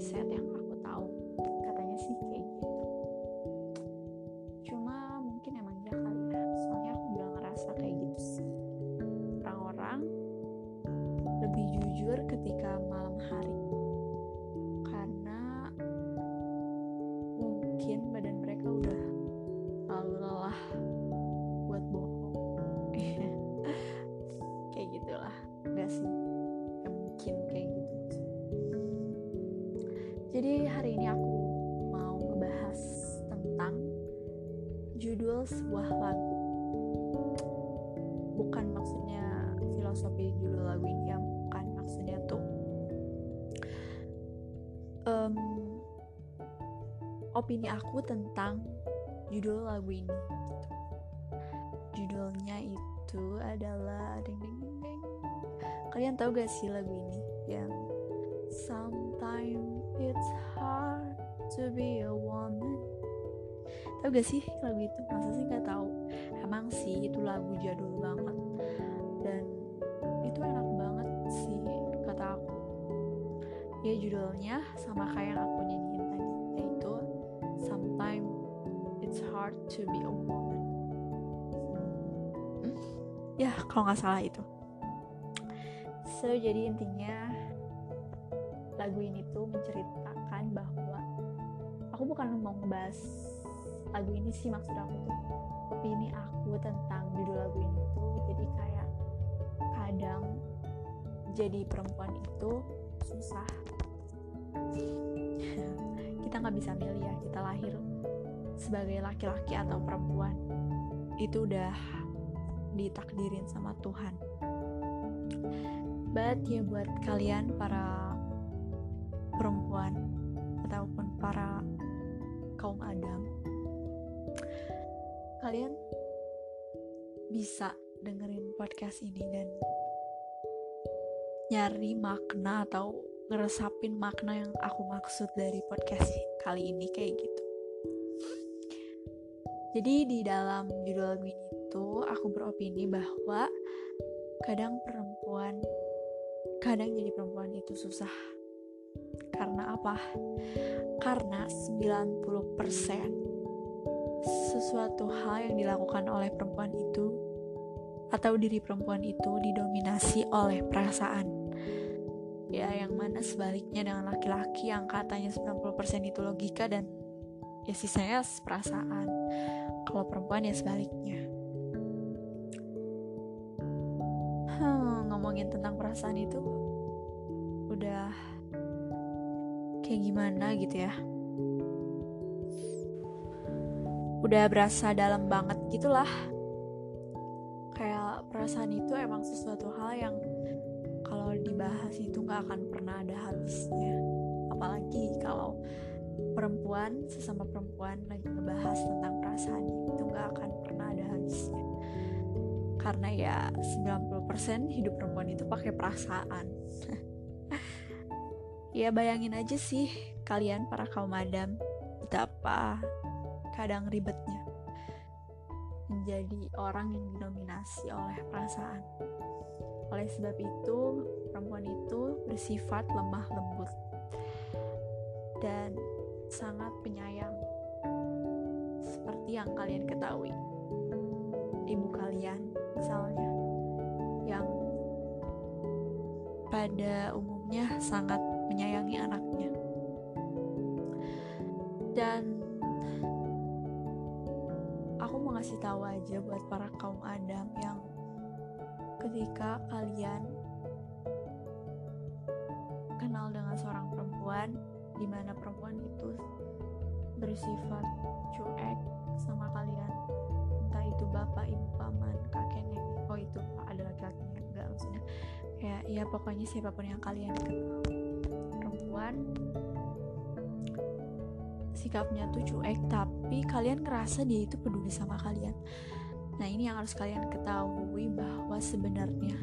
menurut jadi hari ini aku mau ngebahas tentang judul sebuah lagu. Bukan maksudnya filosofi judul lagu ini yang bukan maksudnya tuh. Em, opini aku tentang judul lagu ini. Judulnya itu adalah ding ding ding ding. Kalian tahu gak sih lagu ini? Yang Sometimes it's hard to be a woman Tahu gak sih lagu itu? Masa sih gak tahu? Emang sih itu lagu jadul banget Dan itu enak banget sih kata aku Ya judulnya sama kayak yang aku nyanyiin tadi Yaitu Sometimes it's hard to be a woman Hmm? Ya kalau nggak salah itu So jadi intinya lagu ini tuh menceritakan bahwa aku bukan mau ngebahas lagu ini sih maksud aku tuh. Opini aku tentang judul lagu ini tuh. Jadi kayak kadang jadi perempuan itu susah. Kita nggak bisa milih ya kita lahir sebagai laki-laki atau perempuan. Itu udah ditakdirin sama Tuhan. But ya buat kalian para perempuan ataupun para kaum Adam kalian bisa dengerin podcast ini dan nyari makna atau ngeresapin makna yang aku maksud dari podcast kali ini kayak gitu. Jadi di dalam judul lagu ini tuh aku beropini bahwa kadang perempuan kadang jadi perempuan itu susah karena apa? Karena 90% sesuatu hal yang dilakukan oleh perempuan itu atau diri perempuan itu didominasi oleh perasaan. Ya, yang mana sebaliknya dengan laki-laki yang katanya 90% itu logika dan ya sisanya perasaan. Kalau perempuan ya sebaliknya. Hmm, ngomongin tentang perasaan itu udah kayak gimana gitu ya. Udah berasa dalam banget gitulah. Kayak perasaan itu emang sesuatu hal yang kalau dibahas itu nggak akan pernah ada habisnya apalagi kalau perempuan sesama perempuan lagi ngebahas tentang perasaan itu nggak akan pernah ada habisnya karena ya 90% hidup perempuan itu pakai perasaan ya bayangin aja sih kalian para kaum madam betapa kadang ribetnya menjadi orang yang didominasi oleh perasaan. Oleh sebab itu perempuan itu bersifat lemah lembut dan sangat penyayang. Seperti yang kalian ketahui ibu kalian misalnya yang pada umumnya sangat menyayangi anaknya. Dan aku mau ngasih tahu aja buat para kaum Adam yang ketika kalian kenal dengan seorang perempuan di mana perempuan itu bersifat cuek sama kalian. Entah itu bapak ibu paman kakek nenek. Oh itu ada laki-lakinya. Enggak maksudnya. Kayak ya pokoknya siapa pun yang kalian kenal perempuan sikapnya tuh cuek tapi kalian ngerasa dia itu peduli sama kalian. Nah ini yang harus kalian ketahui bahwa sebenarnya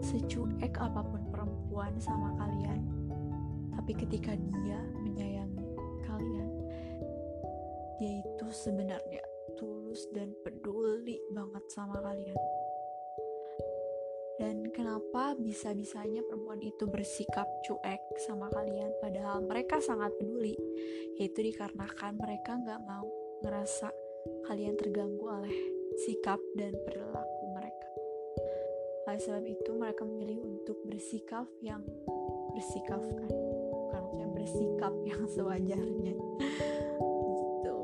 secuek apa pun perempuan sama kalian tapi ketika dia menyayangi kalian dia itu sebenarnya tulus dan peduli banget sama kalian dan kenapa bisa-bisanya perempuan itu bersikap cuek sama kalian padahal mereka sangat peduli? Yaitu dikarenakan mereka nggak mau ngerasa kalian terganggu oleh sikap dan perilaku mereka. Oleh sebab itu mereka memilih untuk bersikap yang bersikap kan? Bukan maksudnya bersikap yang sewajarnya. Gitu.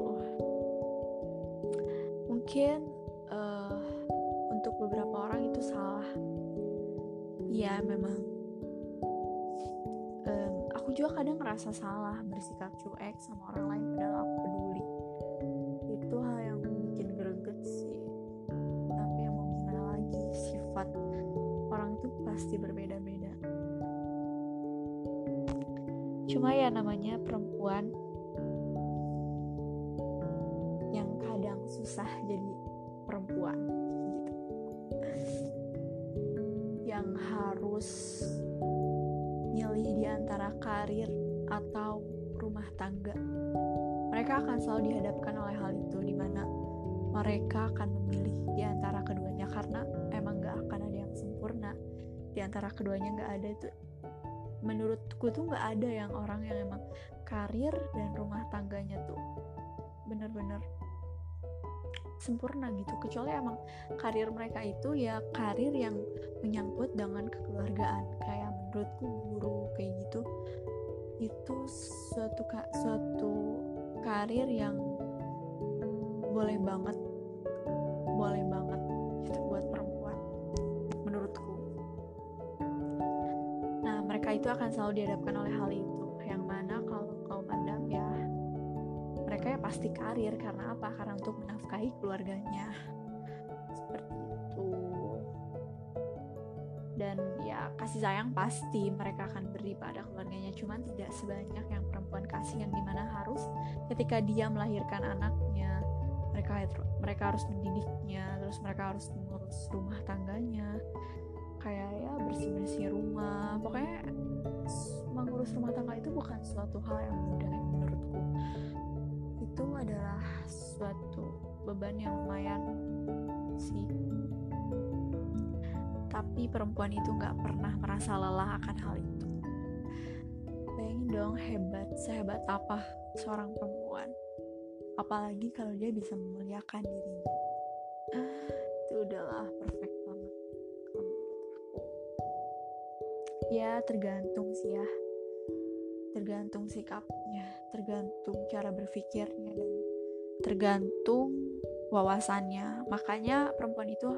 Mungkin uh, untuk beberapa orang itu salah ya memang. Um, aku juga kadang ngerasa salah bersikap cuek sama orang lain padahal aku peduli. Itu hal yang bikin greget sih. Tapi yang mau gimana lagi sifat orang itu pasti berbeda-beda. Cuma ya namanya perempuan yang kadang susah jadi perempuan yang harus milih di antara karir atau rumah tangga. Mereka akan selalu dihadapkan oleh hal itu di mana mereka akan memilih di antara keduanya karena emang gak akan ada yang sempurna di antara keduanya gak ada itu menurutku tuh gak ada yang orang yang emang karir dan rumah tangganya tuh bener-bener sempurna gitu. Kecuali emang karir mereka itu ya karir yang menyangkut dengan kekeluargaan. Kayak menurutku guru kayak gitu itu suatu suatu karir yang boleh banget boleh banget itu buat perempuan menurutku. Nah mereka itu akan selalu dihadapkan oleh hal itu pasti karir. Karena apa? Karena untuk menafkahi keluarganya. Seperti itu. Dan ya kasih sayang pasti mereka akan beri pada keluarganya. Cuman tidak sebanyak yang perempuan kasih yang di mana harus ketika dia melahirkan anaknya mereka mereka harus mendidiknya terus mereka harus mengurus rumah tangganya. Kayak ya bersih bersih rumah. Pokoknya mengurus rumah tangga itu bukan suatu hal yang mudah itu adalah suatu beban yang lumayan sih. Tapi perempuan itu nggak pernah merasa lelah akan hal itu. Bayangin dong hebat sehebat apa seorang perempuan. Apalagi kalau dia bisa memuliakan dirinya. Ah, itu udahlah perfect banget. Ya tergantung sih ya. Tergantung sikapnya tergantung cara berpikirnya dan tergantung wawasannya. Makanya perempuan itu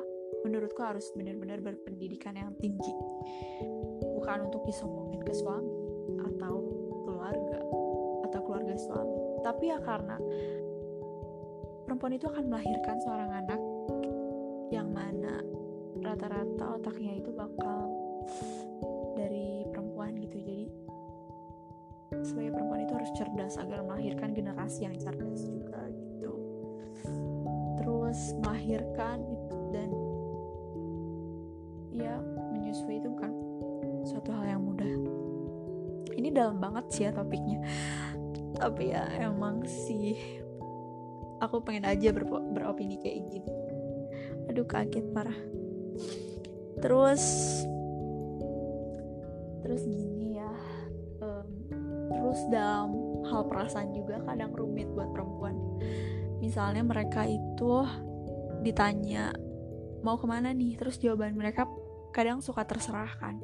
menurutku harus benar-benar berpendidikan yang tinggi. Bukan untuk disombongin ke suami atau keluarga atau keluarga suami. Tapi ya karena perempuan itu akan melahirkan seorang anak yang mana rata-rata otaknya itu bakal harus cerdas agar melahirkan generasi yang cerdas juga gitu. Terus melahirkan dan ya menyusui itu bukan suatu hal yang mudah. Ini dalam banget sih ya topiknya. Tapi ya emang sih aku pengen aja ber beropini kayak gini. Aduh kaget parah. Terus terus gini terus dalam hal perasaan juga kadang rumit buat perempuan. Misalnya mereka itu ditanya mau ke mana nih? Terus jawaban mereka kadang suka terserah kan.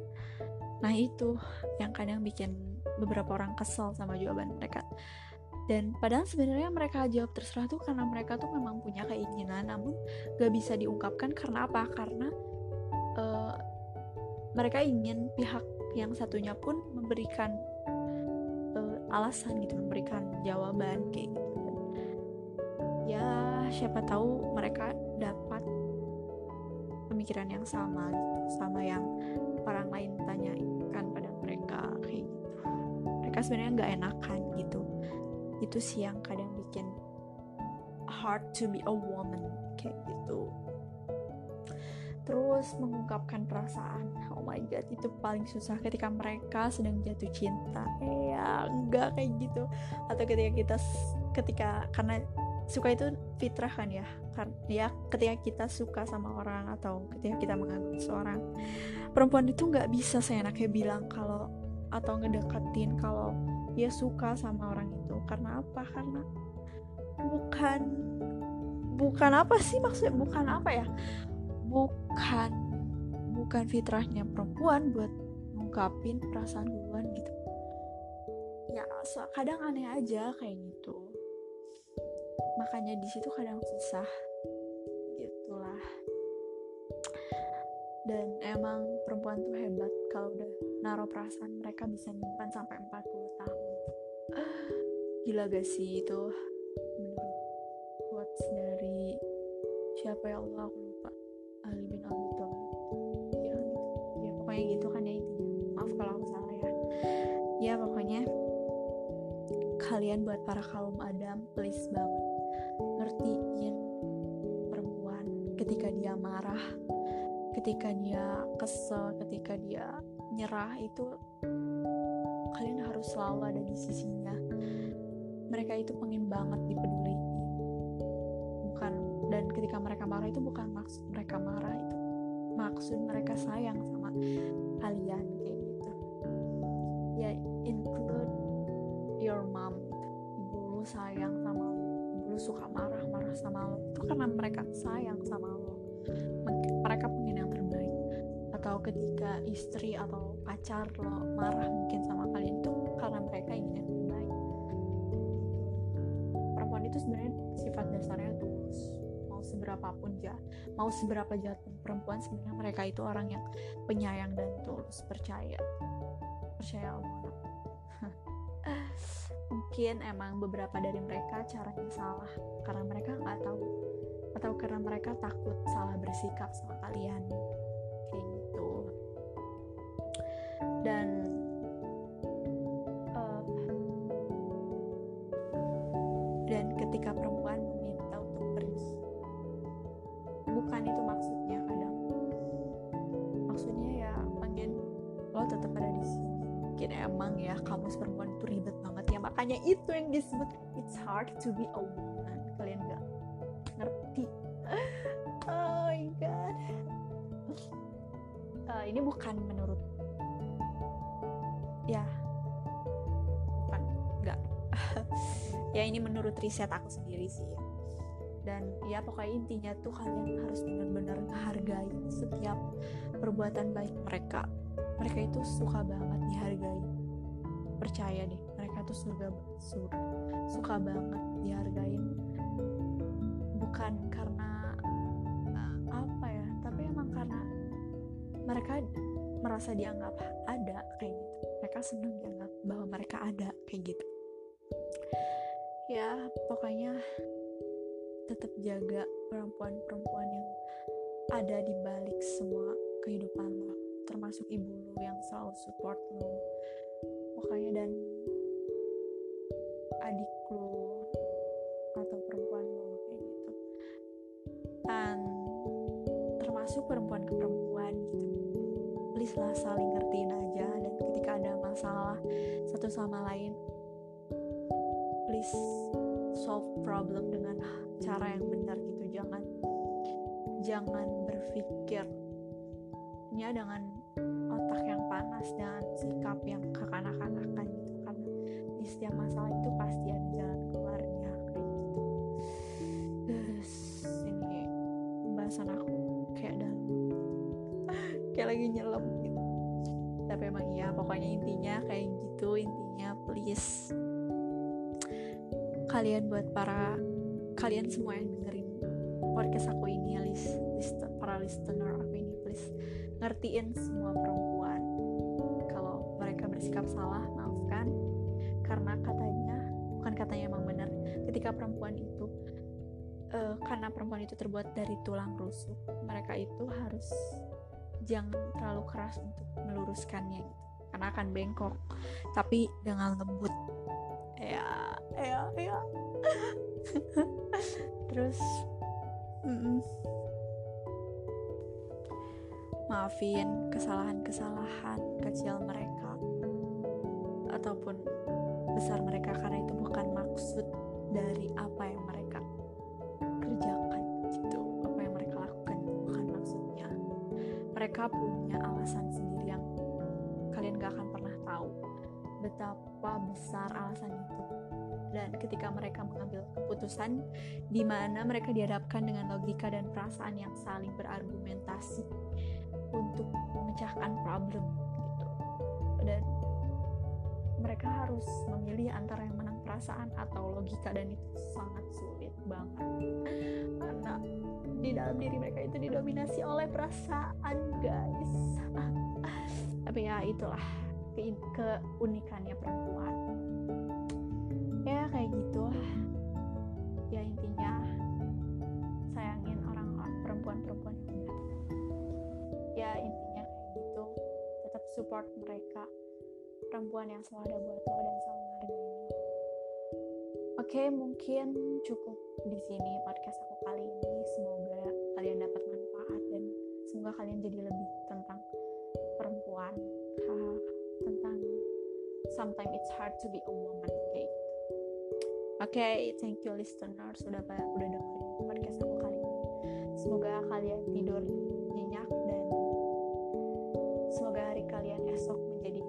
Nah itu yang kadang bikin beberapa orang kesel sama jawaban mereka. Dan padahal sebenarnya mereka jawab terserah tuh karena mereka tuh memang punya keinginan namun gak bisa diungkapkan karena apa? Karena uh, mereka ingin pihak yang satunya pun memberikan alasan gitu memberikan jawaban kayak gitu. Ya siapa tahu mereka dapat pemikiran yang sama gitu sama yang orang lain tanyakan pada mereka kayak gitu. Mereka sebenarnya nggak enakan gitu. Itu sih yang kadang bikin hard to be a woman kayak gitu terus mengungkapkan perasaan oh my god itu paling susah ketika mereka sedang jatuh cinta. Eh ya enggak kayak gitu. Atau ketika kita ketika karena suka itu fitrah kan ya kan ya ketika kita suka sama orang atau ketika kita mengagumi seorang. Perempuan itu nggak bisa seenaknya bilang kalau atau ngedeketin kalau dia suka sama orang itu. Karena apa? Karena bukan bukan apa sih maksudnya? Bukan apa ya bukan bukan fitrahnya perempuan buat ngungkapin perasaan duluan gitu. Ya kadang aneh aja kayak gitu. Makanya di situ kadang susah. Gitulah. Dan emang perempuan tuh hebat kalau udah naruh perasaan mereka bisa nyimpan sampai 40 tahun. Gila gak sih itu? Menurut quotes dari siapa ya Allah aku lupa pokoknya gitu kan ya intinya. Maaf kalau aku salah ya. Ya pokoknya kalian buat para kaum Adam please banget ngertiin perempuan ketika dia marah ketika dia kesel ketika dia nyerah itu kalian harus selalu ada di sisinya. Mereka itu pengen banget dipeduliin. Bukan dan ketika mereka marah itu bukan maksud mereka marah itu maksud mereka sayang kalian kayak gitu. Ya include your mom. Gitu. ibu lu sayang sama lo ibu lu suka marah-marah sama lo itu karena mereka sayang sama lo mereka pengen yang terbaik. Atau ketika istri atau pacar lo marah mungkin sama kalian itu karena mereka ingin yang mau seberapa pun jahat mau seberapa jahat perempuan sebenarnya mereka itu orang yang penyayang dan tulus percaya. Percaya Allah. Mungkin emang beberapa dari mereka caranya salah karena mereka nggak tahu. Atau karena mereka takut salah bersikap sama kalian. Kayak gitu. Dan mungkin emang ya kamu perempuan itu ribet banget ya. Makanya itu yang disebut it's hard to be a woman. Kalian nggak ngerti. Oh my god. Uh, ini bukan menurut ya. Bukan nggak. Ya ini menurut riset aku sendiri sih. Ya dan ya pokoknya intinya tuh kalian harus benar-benar menghargai setiap perbuatan baik mereka. Mereka itu suka banget dihargai percaya deh mereka tuh surga sur, suka banget dihargain. Bukan karena uh, apa ya tapi emang karena mereka merasa dianggap ada kayak gitu. Mereka senang dianggap bahwa mereka ada kayak gitu. Ya pokoknya tetap jaga perempuan-perempuan yang ada di balik semua kehidupan lo. Termasuk ibu lo yang selalu support lo dan adik lo atau perempuan lo kayak gitu. Dan termasuk perempuan ke perempuan gitu. Please lah saling ngertiin aja dan ketika ada masalah satu sama lain please solve problem dengan cara yang benar gitu. Jangan jangan berpikirnya dengan otak yang panas dan sikap yang kekanak-kanakan lagi nyelam gitu. Tapi emang iya pokoknya intinya kayak gitu intinya please. Kalian buat para kalian semua yang dengerin podcast aku ini ya list, list para listener aku ini please ngertiin semua perempuan. Kalau mereka bersikap salah maafkan. Karena katanya bukan katanya emang benar ketika perempuan itu uh, karena perempuan itu terbuat dari tulang rusuk mereka itu harus jangan terlalu keras untuk meluruskannya gitu. Karena akan bengkok. Tapi dengan lembut. Ya ya ya. Terus mm -mm. maafin kesalahan-kesalahan kecil mereka. Ataupun besar mereka karena itu bukan maksud dari apa yang mereka kerjakan mereka punya alasan sendiri yang kalian gak akan pernah tahu betapa besar alasan itu. Dan ketika mereka mengambil keputusan di mana mereka dihadapkan dengan logika dan perasaan yang saling berargumentasi untuk memecahkan problem gitu. Dan mereka harus memilih antara yang menang perasaan atau logika dan itu sangat sulit banget dalam diri mereka itu didominasi oleh perasaan guys. Tapi ya itulah ke keunikannya perempuan. Ya kayak gitu ya intinya sayangin orang-orang perempuan-perempuan ya intinya kayak gitu. Tetap support mereka. Perempuan yang selalu ada buat lo dan selalu menghargai lo. Oke mungkin cukup di sini podcast aku kali ini kalian jadi lebih tentang perempuan. Tentang sometimes it's hard to be a woman kayak gitu. Oke. Okay, thank you listener sudah udah dengerin podcast aku kali ini. Semoga kalian tidur nyenyak dan semoga hari kalian esok menjadi